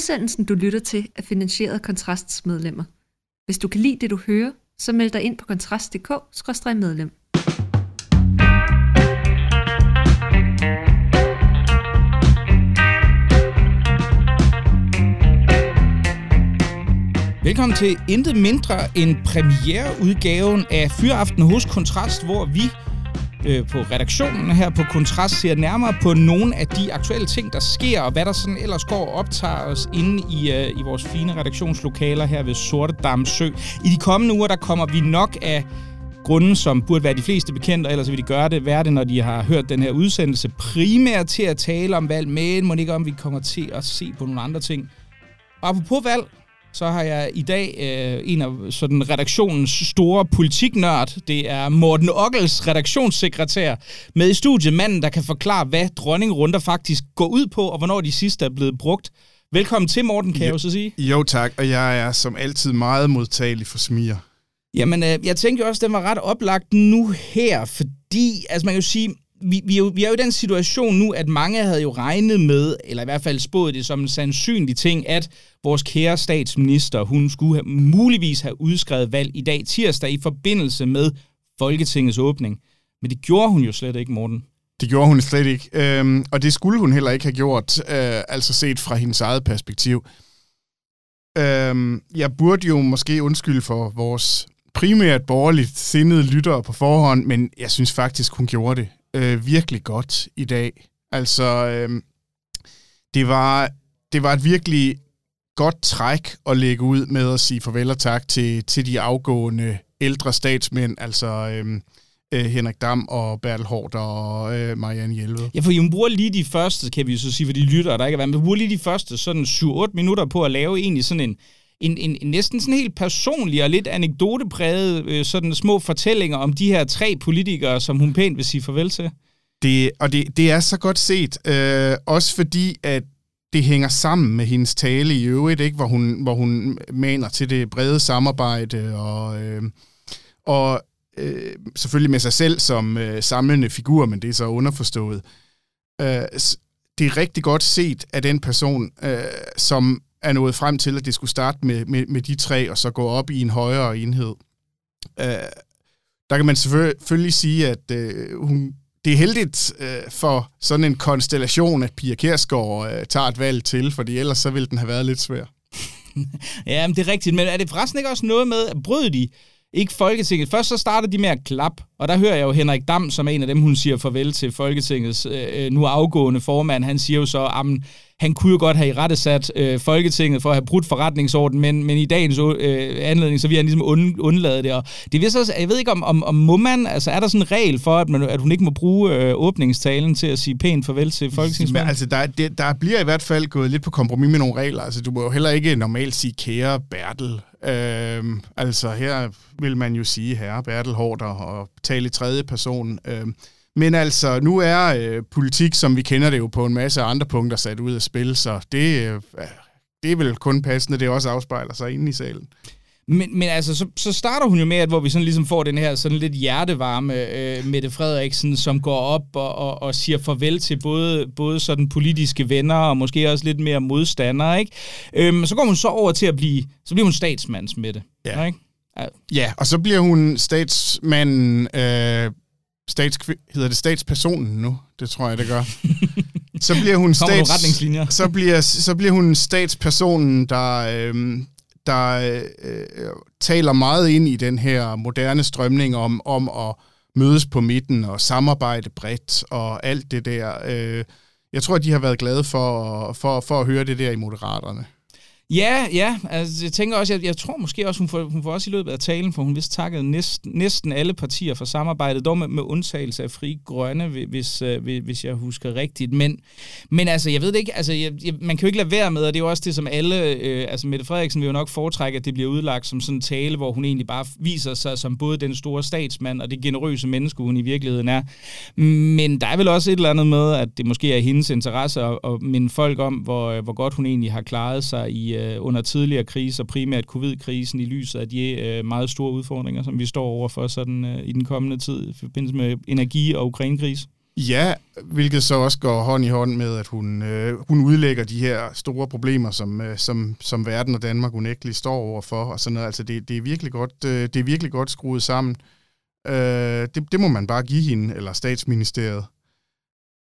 Udsendelsen, du lytter til, er finansieret af Kontrasts medlemmer. Hvis du kan lide det, du hører, så meld dig ind på kontrast.dk-medlem. Velkommen til intet mindre end premiereudgaven af Fyraften hos Kontrast, hvor vi øh, på redaktionen her på Kontrast ser nærmere på nogle af de aktuelle ting, der sker, og hvad der sådan ellers går og optager os inde i, øh, i vores fine redaktionslokaler her ved Sorte Damsø. I de kommende uger, der kommer vi nok af grunden, som burde være de fleste bekendte, og ellers vil de gøre det, være det, når de har hørt den her udsendelse, primært til at tale om valg, men må ikke om, vi kommer til at se på nogle andre ting. Og apropos valg, så har jeg i dag øh, en af sådan redaktionens store politiknørd. Det er Morten Ockels, redaktionssekretær, med i studiet manden, der kan forklare, hvad dronningrunder faktisk går ud på, og hvornår de sidste er blevet brugt. Velkommen til, Morten, kan jo, jeg jo så sige. Jo tak, og jeg er som altid meget modtagelig for smiger. Jamen, øh, jeg tænkte jo også, at den var ret oplagt nu her, fordi, altså man kan jo sige, vi, vi, er jo, vi er jo i den situation nu, at mange havde jo regnet med, eller i hvert fald spået det som en sandsynlig ting, at vores kære statsminister, hun skulle have, muligvis have udskrevet valg i dag tirsdag i forbindelse med Folketingets åbning. Men det gjorde hun jo slet ikke, Morten. Det gjorde hun slet ikke, øhm, og det skulle hun heller ikke have gjort, øh, altså set fra hendes eget perspektiv. Øhm, jeg burde jo måske undskylde for vores primært borgerligt sindede lyttere på forhånd, men jeg synes faktisk, hun gjorde det øh, virkelig godt i dag. Altså, øh, det, var, det var et virkelig godt træk at lægge ud med at sige farvel og tak til, til de afgående ældre statsmænd, altså øh, øh, Henrik Dam og Bertel Hård og øh, Marianne Hjelved. Ja, for I bruger lige de første, kan vi så sige, for de lytter, der ikke er været, med, bruger lige de første sådan 7-8 minutter på at lave egentlig sådan en, en, en, en næsten sådan helt personlig og lidt anekdotepræget øh, sådan små fortællinger om de her tre politikere, som hun pænt vil sige farvel til. Det, og det, det er så godt set, øh, også fordi, at det hænger sammen med hendes tale i øvrigt, ikke? Hvor, hun, hvor hun maner til det brede samarbejde og, øh, og øh, selvfølgelig med sig selv som øh, samlende figur, men det er så underforstået. Øh, det er rigtig godt set af den person, øh, som er nået frem til, at det skulle starte med, med, med de tre, og så gå op i en højere enhed. Øh, der kan man selvfølgelig sige, at øh, hun, det er heldigt øh, for sådan en konstellation, at Pia Kærsgaard øh, tager et valg til, fordi ellers så ville den have været lidt svær. ja, men det er rigtigt. Men er det forresten ikke også noget med, at brød de ikke Folketinget. Først så starter de med at klappe, og der hører jeg jo Henrik Dam, som er en af dem, hun siger farvel til Folketingets øh, øh nu afgående formand. Han siger jo så, at han kunne jo godt have i rettesat øh, Folketinget for at have brudt forretningsorden, men, men i dagens øh, anledning, så vil han ligesom und, undlade det. Og det vil så, jeg ved ikke, om, om, om må man, altså er der sådan en regel for, at, man, at hun ikke må bruge øh, åbningstalen til at sige pænt farvel til Folketingsmanden? Altså, der, det, der bliver i hvert fald gået lidt på kompromis med nogle regler. Altså, du må jo heller ikke normalt sige kære Bertel. Øhm, altså, her vil man jo sige herre Bertel Hårder og tale i tredje person. Øhm, men altså, nu er øh, politik, som vi kender det jo på en masse andre punkter, sat ud af spil, så det, øh, det er vel kun passende, det også afspejler sig inde i salen. Men, men altså, så, så starter hun jo med, at hvor vi sådan ligesom får den her sådan lidt hjertevarme øh, Mette Frederiksen, som går op og, og, og siger farvel til både, både sådan politiske venner og måske også lidt mere modstandere, ikke? Øhm, så går hun så over til at blive, så bliver hun statsmands Mette, ja. ikke? Ja. ja, og så bliver hun statsmanden øh, stats, hedder det statspersonen nu? Det tror jeg, det gør. så bliver hun stats, retningslinjer. så bliver, så bliver hun statspersonen, der, øh, der øh, taler meget ind i den her moderne strømning om, om at mødes på midten og samarbejde bredt og alt det der. Øh, jeg tror, de har været glade for, for, for at høre det der i Moderaterne. Ja, ja. Altså, jeg tænker også, jeg, jeg tror måske også, hun får, hun får også i løbet af talen, for hun vist takket næsten, næsten alle partier for samarbejdet, dog med, med undtagelse af Fri Grønne, hvis, øh, hvis jeg husker rigtigt. Men, men altså, jeg ved det ikke, altså, jeg, jeg, man kan jo ikke lade være med, og det er jo også det, som alle, øh, altså Mette Frederiksen vil jo nok foretrække, at det bliver udlagt som sådan en tale, hvor hun egentlig bare viser sig som både den store statsmand og det generøse menneske, hun i virkeligheden er. Men der er vel også et eller andet med, at det måske er hendes interesse at, at minde folk om, hvor, øh, hvor godt hun egentlig har klaret sig i øh, under tidligere kriser, primært covid-krisen, i lyset af de øh, meget store udfordringer, som vi står overfor sådan, øh, i den kommende tid, i forbindelse med energi- og ukrainkris? Ja, hvilket så også går hånd i hånd med, at hun, øh, hun udlægger de her store problemer, som, øh, som, som verden og Danmark unægteligt står overfor. Og sådan noget. Altså, det, det, er virkelig godt, øh, det er virkelig godt skruet sammen. Øh, det, det må man bare give hende, eller statsministeriet.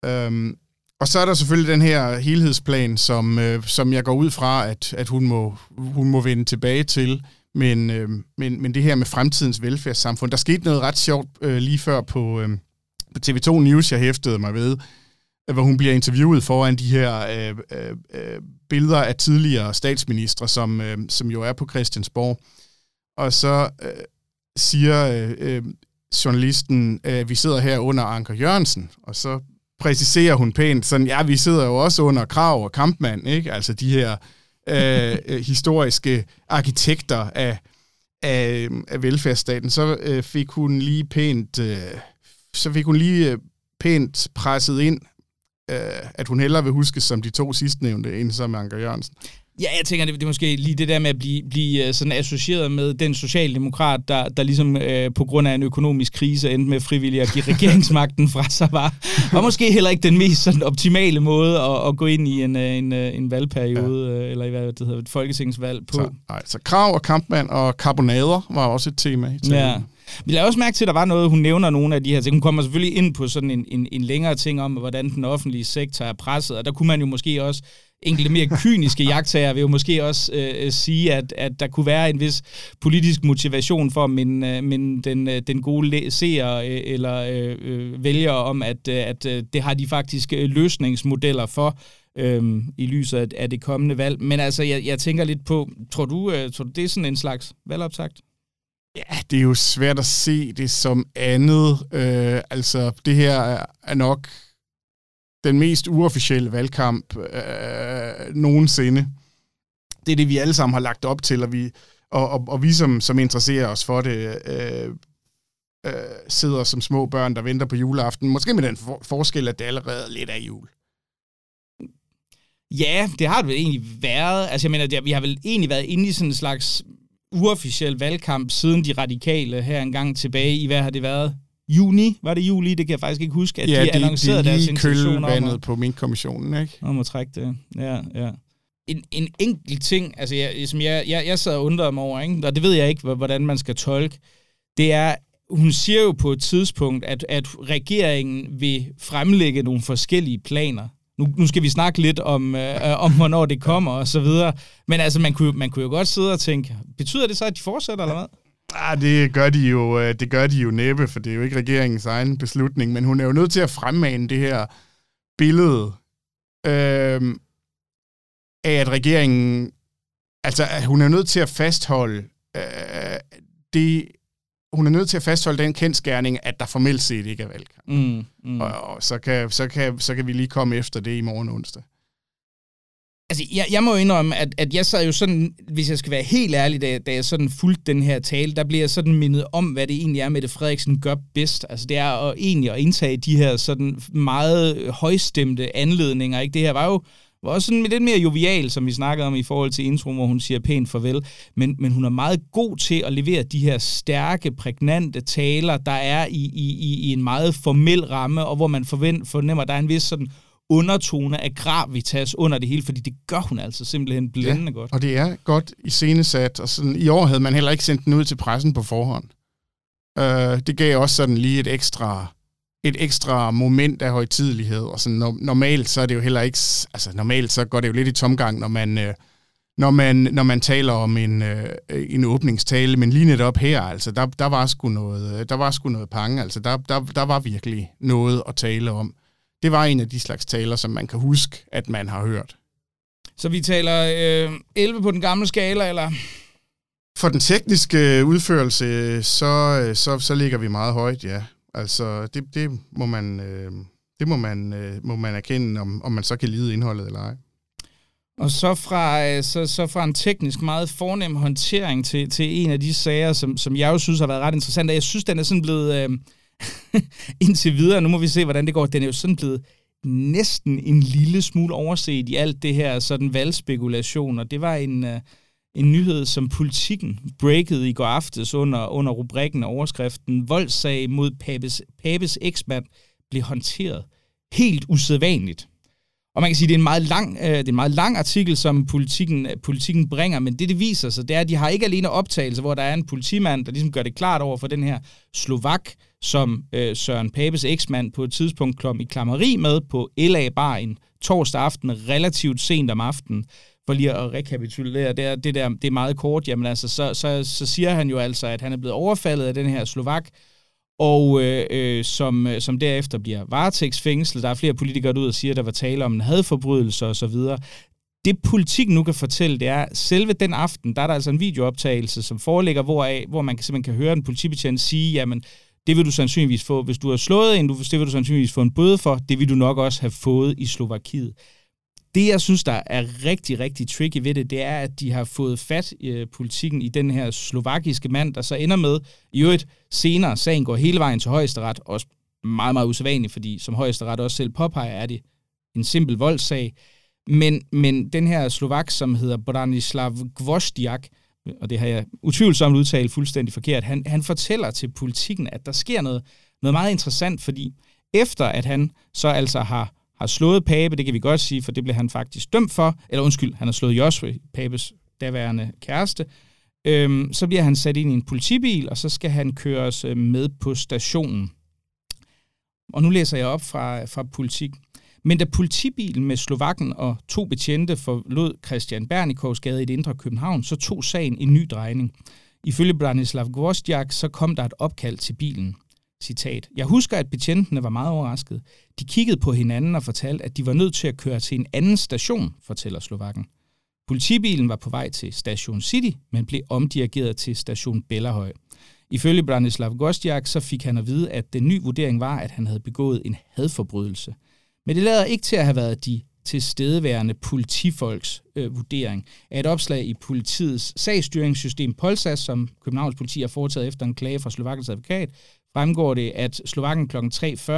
Øhm, og så er der selvfølgelig den her helhedsplan, som, øh, som jeg går ud fra, at, at hun, må, hun må vende tilbage til. Men, øh, men, men det her med fremtidens velfærdssamfund, der skete noget ret sjovt øh, lige før på, øh, på TV2 News, jeg hæftede mig ved, øh, hvor hun bliver interviewet foran de her øh, øh, øh, billeder af tidligere statsministre, som, øh, som jo er på Christiansborg. Og så øh, siger øh, øh journalisten, øh, vi sidder her under Anker Jørgensen, og så præciserer hun pænt, sådan, ja, vi sidder jo også under Krav og Kampmann, ikke? Altså de her øh, øh, historiske arkitekter af, af, af velfærdsstaten. Så øh, fik hun lige pænt, øh, så fik hun lige øh, pænt presset ind, øh, at hun hellere vil huskes som de to sidstnævnte, end som Anker Jørgensen. Ja, jeg tænker, det, det er måske lige det der med at blive, blive øh, sådan associeret med den socialdemokrat, der, der ligesom øh, på grund af en økonomisk krise endte med frivilligt at give regeringsmagten fra sig, var, var måske heller ikke den mest sådan, optimale måde at, at gå ind i en, øh, en, øh, en valgperiode, ja. eller i hvad det hedder, et folketingsvalg på. Så, nej, så krav og kampmand og karbonader var også et tema i talen. Ja. Vi lader også mærke til, at der var noget, hun nævner nogle af de her ting. Hun kommer selvfølgelig ind på sådan en, en, en længere ting om, hvordan den offentlige sektor er presset, og der kunne man jo måske også enkelte mere kyniske jagttager vil jo måske også øh, sige, at, at der kunne være en vis politisk motivation for minde, øh, minde den, øh, den gode seer øh, eller øh, øh, vælger om, at, øh, at øh, det har de faktisk løsningsmodeller for øh, i lyset af, af det kommende valg. Men altså, jeg, jeg tænker lidt på, tror du, øh, tror du det er sådan en slags valgoptakt? Ja, det er jo svært at se det som andet. Øh, altså, det her er nok den mest uofficielle valgkamp øh, nogensinde. Det er det, vi alle sammen har lagt op til, og vi, og, og, og vi som, som interesserer os for det, øh, øh, sidder som små børn, der venter på juleaften. Måske med den for, forskel, at det allerede er lidt af jul. Ja, det har det vel egentlig været. Altså, jeg mener, det, vi har vel egentlig været inde i sådan en slags uofficiel valgkamp, siden de radikale her engang tilbage i, hvad har det været? Juni, var det juli, det kan jeg faktisk ikke huske, at ja, de annoncerede deres intention om at... på min kommissionen, ikke? Om at trække det, ja, ja. En, en enkelt ting, altså jeg, som jeg, jeg, jeg sad og undrede mig over, ikke? og det ved jeg ikke, hvordan man skal tolke, det er, hun siger jo på et tidspunkt, at, at regeringen vil fremlægge nogle forskellige planer. Nu, nu skal vi snakke lidt om, øh, om hvornår det kommer og så videre. Men altså, man kunne, man kunne jo godt sidde og tænke, betyder det så, at de fortsætter, eller hvad? Ah, det gør de jo, øh, det gør de jo næppe, for det er jo ikke regeringens egen beslutning, men hun er jo nødt til at fremmane det her billede øh, af, at regeringen, altså at hun er nødt til at fastholde øh, det, hun er nødt til at fastholde den kendskærning, at der formelt set ikke er valgkamp. Mm, mm. Og, og så, kan, så, kan, så kan vi lige komme efter det i morgen onsdag. Altså, jeg, jeg må jo indrømme, at, at jeg sad jo sådan, hvis jeg skal være helt ærlig, da, da jeg sådan fulgte den her tale, der bliver jeg sådan mindet om, hvad det egentlig er, Mette Frederiksen gør bedst. Altså, det er at, egentlig at indtage de her sådan meget højstemte anledninger. Ikke? Det her var jo var også sådan lidt mere jovial, som vi snakkede om i forhold til intro, hvor hun siger pænt farvel. Men, men hun er meget god til at levere de her stærke, prægnante taler, der er i, i, i en meget formel ramme, og hvor man forvent, fornemmer, at der er en vis sådan undertone af gravitas under det hele, fordi det gør hun altså simpelthen blændende ja, godt. og det er godt i scenesat, og sådan, i år havde man heller ikke sendt den ud til pressen på forhånd. Uh, det gav også sådan lige et ekstra et ekstra moment af højtidelighed, og sådan normalt så er det jo heller ikke, altså normalt så går det jo lidt i tomgang, når man, uh, når man, når man taler om en, uh, en åbningstale, men lige netop her, altså, der, der var sgu noget, der var sgu noget pange, altså, der, der, der var virkelig noget at tale om det var en af de slags taler, som man kan huske, at man har hørt. Så vi taler øh, 11 på den gamle skala, eller? For den tekniske udførelse, så, øh, så, så ligger vi meget højt, ja. Altså, det, det må man, øh, det må man, øh, må man erkende, om, om man så kan lide indholdet eller ej. Og så fra, øh, så, så fra en teknisk meget fornem håndtering til, til en af de sager, som, som jeg jo synes har været ret interessant, og jeg synes, den er sådan blevet... Øh, indtil videre. Nu må vi se, hvordan det går. Den er jo sådan blevet næsten en lille smule overset i alt det her sådan valgspekulation, og det var en, uh, en nyhed, som politikken breakede i går aftes under, under rubrikken og overskriften Voldssag mod Papes, Papes eksmand blev håndteret helt usædvanligt. Og man kan sige, at det er en meget lang, øh, det er en meget lang artikel, som politikken, politikken bringer, men det, det viser sig, det er, at de har ikke alene optagelser, hvor der er en politimand, der ligesom gør det klart over for den her Slovak, som øh, Søren Papes eksmand på et tidspunkt kom i klammeri med på LA Bar en torsdag aften, relativt sent om aftenen, for lige at rekapitulere, det, er, det, der, det er meget kort, jamen altså, så, så, så siger han jo altså, at han er blevet overfaldet af den her Slovak, og øh, øh, som, øh, som derefter bliver varetægtsfængslet. Der er flere politikere, der ud og siger, at der var tale om en hadforbrydelse osv. Det politik nu kan fortælle, det er, at selve den aften, der er der altså en videooptagelse, som foreligger, hvor, hvor man simpelthen kan høre en politibetjent sige, jamen, det vil du sandsynligvis få, hvis du har slået en, det vil du sandsynligvis få en bøde for, det vil du nok også have fået i Slovakiet. Det, jeg synes, der er rigtig, rigtig tricky ved det, det er, at de har fået fat i øh, politikken i den her slovakiske mand, der så ender med, i øvrigt senere, sagen går hele vejen til højesteret, også meget, meget usædvanligt, fordi som højesteret også selv påpeger, er det en simpel voldssag. Men, men den her slovak, som hedder Branislav Gvozdiak, og det har jeg utvivlsomt udtalt fuldstændig forkert, han, han fortæller til politikken, at der sker noget, noget meget interessant, fordi efter at han så altså har har slået Pape, det kan vi godt sige, for det blev han faktisk dømt for, eller undskyld, han har slået Joshua, Papes daværende kæreste, øhm, så bliver han sat ind i en politibil, og så skal han køres øh, med på stationen. Og nu læser jeg op fra, fra politik. Men da politibilen med Slovakken og to betjente forlod Christian Bernikovs gade i det indre København, så tog sagen en ny drejning. Ifølge Branislav Gvozdjak, så kom der et opkald til bilen. Citat. Jeg husker, at betjentene var meget overrasket. De kiggede på hinanden og fortalte, at de var nødt til at køre til en anden station, fortæller Slovakken. Politibilen var på vej til Station City, men blev omdirigeret til Station Bellahøj. Ifølge Branislav Gostjak så fik han at vide, at den nye vurdering var, at han havde begået en hadforbrydelse. Men det lader ikke til at have været de tilstedeværende politifolks øh, vurdering af et opslag i politiets sagsstyringssystem Polsas, som Københavns politi har foretaget efter en klage fra Slovakkens advokat, fremgår det, at Slovakken kl. 3.40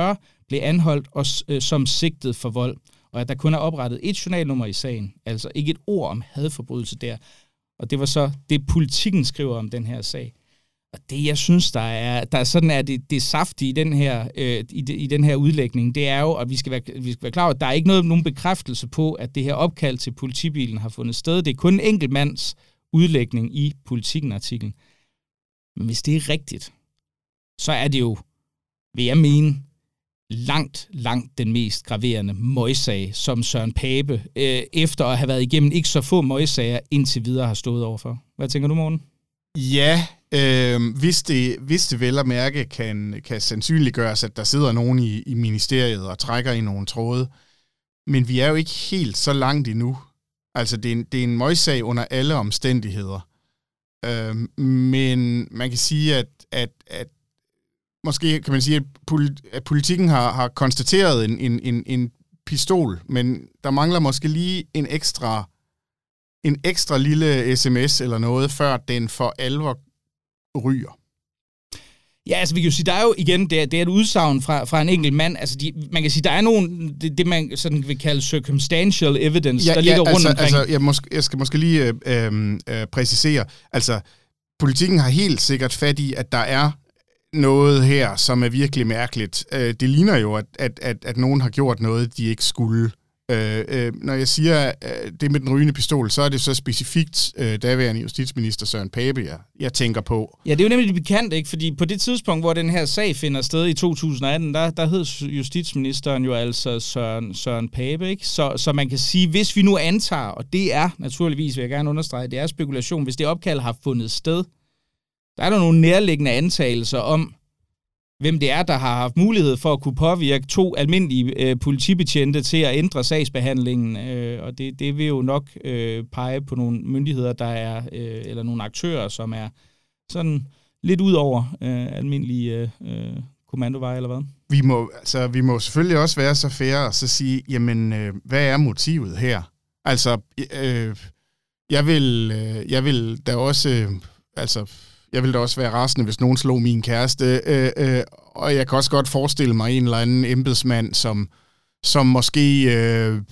blev anholdt og, øh, som sigtet for vold, og at der kun er oprettet et journalnummer i sagen, altså ikke et ord om hadforbrydelse der. Og det var så det, politikken skriver om den her sag. Og det, jeg synes, der er, der er sådan er det, det saftige i den her, øh, i, de, i den her udlægning, det er jo, at vi skal, være, vi skal være klar over, at der er ikke noget, nogen bekræftelse på, at det her opkald til politibilen har fundet sted. Det er kun en enkelt mands udlægning i politikken-artiklen. Men hvis det er rigtigt, så er det jo, vil jeg mene, langt, langt den mest graverende møgssag, som Søren Pape, øh, efter at have været igennem ikke så få møgssager, indtil videre har stået overfor. Hvad tænker du, Morten? Ja, øh, hvis, det, hvis det vel at mærke kan, kan sandsynliggøres, at der sidder nogen i, i ministeriet og trækker i nogle tråde, men vi er jo ikke helt så langt endnu. Altså, det er en, det er en møgssag under alle omstændigheder. Øh, men man kan sige, at, at, at måske kan man sige, at, politikken har, har konstateret en, en, en, en pistol, men der mangler måske lige en ekstra en ekstra lille sms eller noget, før den for alvor ryger. Ja, altså vi kan jo sige, der er jo igen, det er, det er et udsagn fra, fra en enkelt mand. Altså de, man kan sige, der er nogen, det, det man sådan vil kalde circumstantial evidence, ja, der ligger ja, rundt altså, omkring. Altså, jeg, måske, jeg skal måske lige øh, øh, præcisere, altså politikken har helt sikkert fat i, at der er noget her, som er virkelig mærkeligt. Øh, det ligner jo, at, at, at, at nogen har gjort noget, de ikke skulle. Øh, øh, når jeg siger øh, det med den rygende pistol, så er det så specifikt øh, daværende justitsminister Søren Pape, jeg, jeg tænker på. Ja, det er jo nemlig bekendt, ikke? Fordi på det tidspunkt, hvor den her sag finder sted i 2018, der, der hed justitsministeren jo altså Søren, Søren Pape, ikke? Så, så man kan sige, hvis vi nu antager, og det er naturligvis, vil jeg gerne understrege, det er spekulation, hvis det opkald har fundet sted, der er der nogle nærliggende antagelser om, hvem det er, der har haft mulighed for at kunne påvirke to almindelige øh, politibetjente til at ændre sagsbehandlingen, øh, og det, det vil jo nok øh, pege på nogle myndigheder, der er, øh, eller nogle aktører, som er sådan lidt ud over øh, almindelige øh, øh kommandoveje, eller hvad? Vi må, altså, vi må selvfølgelig også være så færre og så sige, jamen, øh, hvad er motivet her? Altså, øh, jeg vil, øh, jeg vil da også, øh, altså, jeg ville da også være rasende, hvis nogen slog min kæreste. Øh, øh, og jeg kan også godt forestille mig en eller anden embedsmand, som, som måske øh,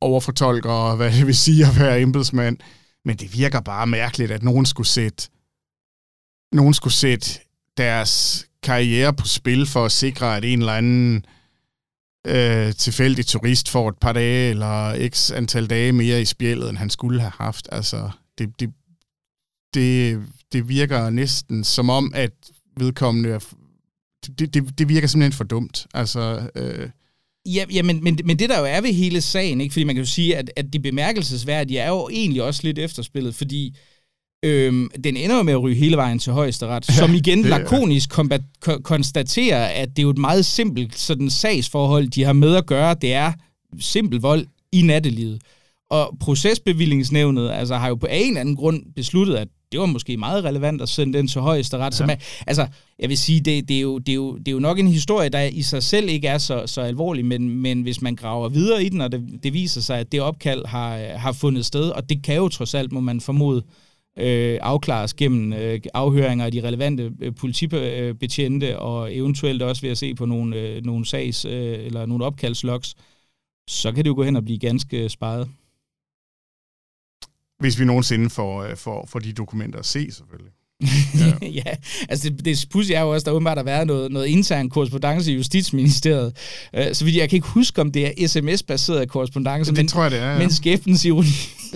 overfortolker, hvad det vil sige at være embedsmand. Men det virker bare mærkeligt, at nogen skulle sætte, nogen skulle sætte deres karriere på spil for at sikre, at en eller anden øh, tilfældig turist får et par dage eller x antal dage mere i spjældet, end han skulle have haft. Altså, det, det, det, det virker næsten som om, at vedkommende er, det, det, det virker simpelthen for dumt. Altså, øh, Ja, ja men, men, men det der jo er ved hele sagen, ikke? fordi man kan jo sige, at, at de bemærkelsesværdige er jo egentlig også lidt efterspillet, fordi øhm, den ender jo med at ryge hele vejen til højesteret, ja, som igen det, lakonisk kombat, ko- konstaterer, at det er jo et meget simpelt sådan sagsforhold, de har med at gøre. Det er simpel vold i nattelivet. Og procesbevillingsnævnet altså, har jo på en eller anden grund besluttet, at det var måske meget relevant at sende den til højeste ret. Ja. Som er, altså, jeg vil sige, det, det, er jo, det, er jo, det er jo nok en historie, der i sig selv ikke er så, så alvorlig, men, men hvis man graver videre i den, og det, det viser sig, at det opkald har, har fundet sted, og det kan jo trods alt, må man formode, øh, afklares gennem øh, afhøringer af de relevante øh, politibetjente, og eventuelt også ved at se på nogle, øh, nogle sags- øh, eller nogle opkaldslogs, så kan det jo gå hen og blive ganske sparet. Hvis vi nogensinde får, øh, får, får de dokumenter at se, selvfølgelig. Ja, ja altså det, det pudsige er jo også, der åbenbart har været noget, noget intern korrespondence i Justitsministeriet. Uh, så vidt jeg kan ikke huske, om det er sms-baseret korrespondence, det men, tror jeg, det er, ja. men skæbnens ironi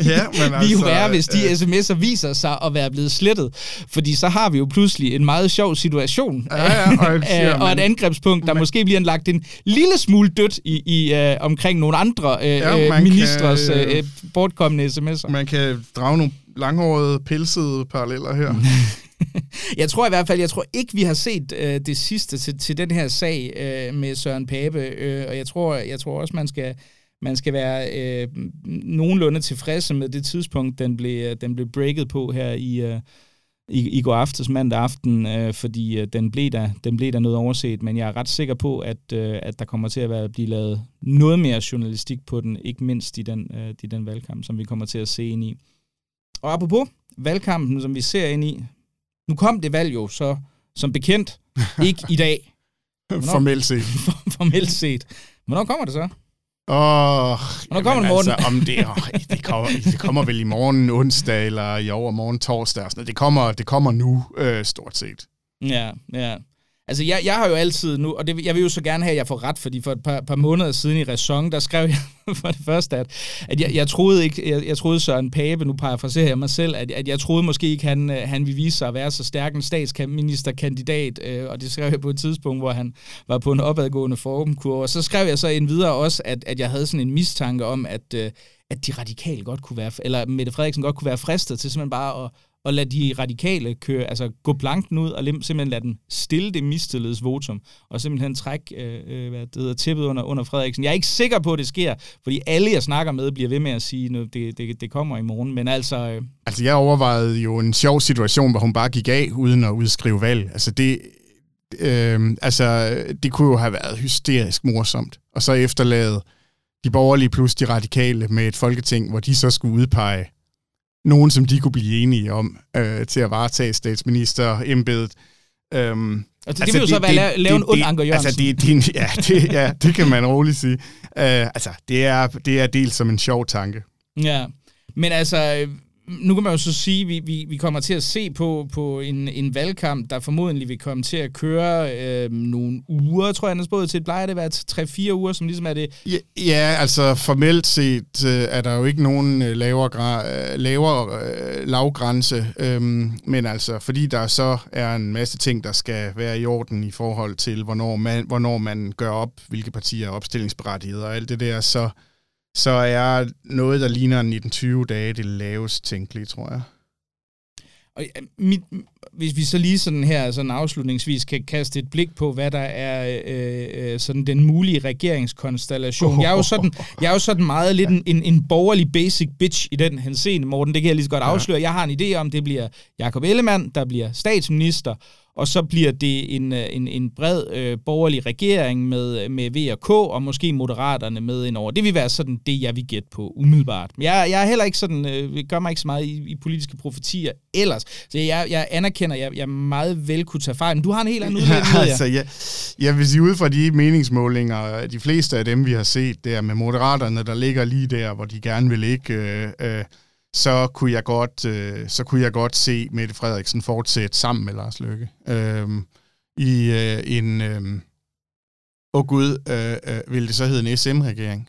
ja, men altså, vi jo være, hvis de øh, sms'er viser sig at være blevet slettet. Fordi så har vi jo pludselig en meget sjov situation, ja, ja, og, siger, og et angrebspunkt, der men, måske bliver lagt en lille smule dødt i, i uh, omkring nogle andre uh, ja, ministers kan, uh, bortkommende sms'er. Man kan drage nogle langhårede, pelsede paralleller her. jeg tror i hvert fald, jeg tror ikke, vi har set øh, det sidste til, til den her sag øh, med Søren Pape, øh, og jeg tror, jeg tror også, man skal, man skal være øh, nogenlunde tilfredse med det tidspunkt, den blev, den blev breaket på her i, øh, i, i går aftes, mandag aften, øh, fordi øh, den, blev der, den blev der noget overset, men jeg er ret sikker på, at, øh, at der kommer til at være, blive lavet noget mere journalistik på den, ikke mindst i den, øh, i den valgkamp, som vi kommer til at se ind i. Og apropos valgkampen, som vi ser ind i, nu kom det valg jo så som bekendt ikke i dag. Hvornår, Formelt set. Formelt set. Hvornår kommer det så? Åh, oh, Hvornår kommer det? Altså, om det, oh, det, kommer, det kommer vel i morgen onsdag, eller i overmorgen torsdag. Og sådan Det kommer, det kommer nu, øh, stort set. Ja, ja. Altså, jeg, jeg har jo altid nu, og det, jeg vil jo så gerne have, at jeg får ret, fordi for et par, par måneder siden i Ræson, der skrev jeg for det første, at, at jeg, jeg troede ikke, jeg, jeg troede Søren Pape, nu parafraserer jeg mig selv, at, at jeg troede måske ikke, han, øh, han ville vise sig at være så stærk en statsministerkandidat, øh, og det skrev jeg på et tidspunkt, hvor han var på en opadgående formkurve. Og så skrev jeg så en videre også, at, at jeg havde sådan en mistanke om, at, øh, at de radikale godt kunne være, eller Mette Frederiksen godt kunne være fristet til simpelthen bare at og lade de radikale køre, altså gå planken ud og simpelthen lade den stille det mistillidsvotum, og simpelthen trække øh, øh, hvad det hedder, tippet under, under Frederiksen. Jeg er ikke sikker på, at det sker, fordi alle, jeg snakker med, bliver ved med at sige, at det, det, det kommer i morgen, men altså... Øh... Altså, jeg overvejede jo en sjov situation, hvor hun bare gik af, uden at udskrive valg. Altså, det, øh, altså, det kunne jo have været hysterisk morsomt. Og så efterlade de borgerlige plus de radikale med et folketing, hvor de så skulle udpege nogen, som de kunne blive enige om øh, til at varetage statsminister-embedet. Øhm, altså, det altså, vil jo så være lave, lave en ond Anker Jørgensen. Altså, det, det, ja, det, ja, det kan man roligt sige. Uh, altså, det er, det er delt som en sjov tanke. Ja, men altså, nu kan man jo så sige, at vi, vi, vi kommer til at se på, på en, en valgkamp, der formodentlig vil komme til at køre øh, nogle uger, tror jeg, Anders er til. Plejer det at være 3-4 uger, som ligesom er det? Ja, ja altså formelt set øh, er der jo ikke nogen øh, lavere, øh, lavere øh, lavgrænse, øh, men altså fordi der så er en masse ting, der skal være i orden i forhold til, hvornår man, hvornår man gør op, hvilke partier er opstillingsberettigede og alt det der, så så er noget, der ligner 19-20 dage det lavest tænkelige, tror jeg. Og mit, hvis vi så lige sådan her sådan afslutningsvis kan kaste et blik på, hvad der er øh, øh sådan den mulige regeringskonstellation. Jeg er jo sådan, jeg er jo sådan meget lidt en, en, en borgerlig basic bitch i den henseende, Morten. Det kan jeg lige så godt afsløre. Jeg har en idé om, det bliver Jakob Ellemann, der bliver statsminister, og så bliver det en, øh, en, en bred øh, borgerlig regering med, med V og K, og måske Moderaterne med ind over. Det vil være sådan det, jeg vil gætte på umiddelbart. Jeg, jeg er heller ikke sådan, øh, gør mig ikke så meget i, i politiske profetier ellers. Så jeg, jeg anerkender, jeg, jeg meget vel kunne tage fejl. Men du har en helt anden udlægning, ja, altså, jeg, jeg vil sige, ud fra de meningsmålinger, de fleste af dem, vi har set der med Moderaterne, der ligger lige der, hvor de gerne vil ligge... Øh, øh, så kunne jeg godt, øh, så kunne jeg godt se Mette Frederiksen fortsætte sammen med Lars Løkke øh, i øh, en øh, åh gud, øh, øh, vil det så hedde en SM-regering?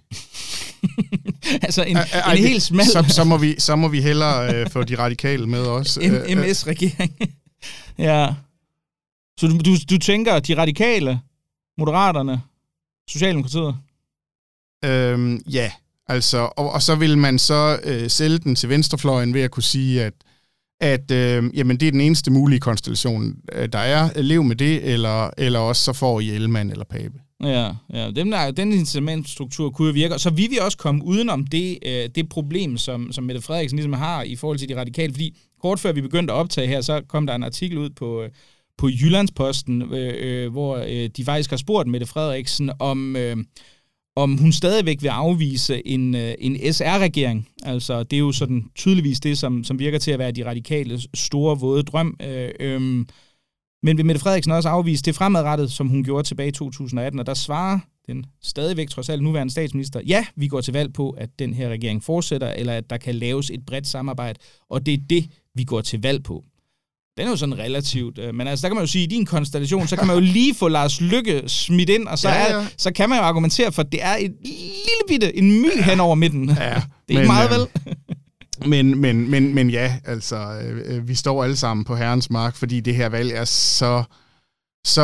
altså en, Ej, ej, en helt smal Så, så, må vi, så må vi hellere øh, få de radikale med os. Øh, øh, MS-regering. ja. Så du, du, du tænker, de radikale, moderaterne, Socialdemokratiet? Øhm, ja, altså, og, og så vil man så øh, sælge den til venstrefløjen ved at kunne sige, at, at øh, jamen, det er den eneste mulige konstellation, øh, der er. Lev med det, eller, eller også så får I Ellemann eller Pape. Ja, ja. Dem der, den incitamentstruktur kunne jo virke. Så vi vil også komme udenom det, øh, det problem, som, som Mette Frederiksen ligesom har i forhold til de radikale. Fordi kort før vi begyndte at optage her, så kom der en artikel ud på, øh, på Jyllandsposten, øh, øh, hvor øh, de faktisk har spurgt Mette Frederiksen om... Øh, om hun stadigvæk vil afvise en, øh, en SR-regering. Altså, det er jo sådan tydeligvis det, som, som virker til at være de radikale store, våde drøm. Øh, øh, men vil Mette Frederiksen også afvise det fremadrettet, som hun gjorde tilbage i 2018, og der svarer den stadigvæk trods alt nuværende statsminister, ja, vi går til valg på, at den her regering fortsætter, eller at der kan laves et bredt samarbejde, og det er det, vi går til valg på. Den er jo sådan relativt, øh, men altså der kan man jo sige, at i din konstellation, så kan man jo lige få Lars Lykke smidt ind, og så, Ja, er, ja. så kan man jo argumentere for, at det er et lille bitte, en my hen over midten. Ja, det er men, ikke meget, øh, vel? Men, men, men, men ja, altså, øh, øh, vi står alle sammen på herrens mark, fordi det her valg er så, så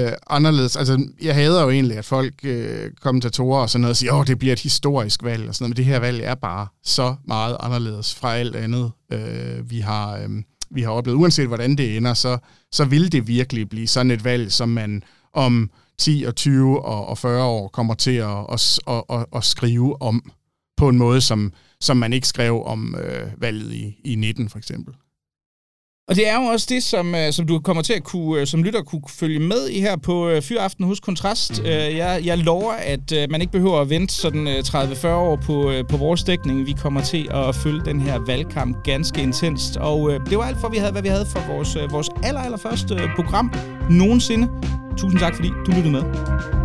øh, anderledes. Altså, jeg hader jo egentlig, at folk, øh, kommentatorer og sådan noget, siger, åh, det bliver et historisk valg og sådan noget, men det her valg er bare så meget anderledes fra alt andet, øh, vi har... Øh, vi har oplevet. Uanset hvordan det ender, så, så vil det virkelig blive sådan et valg, som man om 10 og 20 og, og 40 år kommer til at, at, at, at, at skrive om på en måde, som, som man ikke skrev om øh, valget i, i 19 for eksempel. Og det er jo også det, som, øh, som du kommer til at kunne, øh, som lytter kunne følge med i her på øh, Fyraften hos Kontrast. Jeg, jeg lover, at man ikke behøver at vente sådan 30-40 år på, på vores dækning. Vi kommer til at følge den her valgkamp ganske intenst. Og det var alt for, vi havde, hvad vi havde for vores, vores aller, allerførste første program nogensinde. Tusind tak, fordi du lyttede med.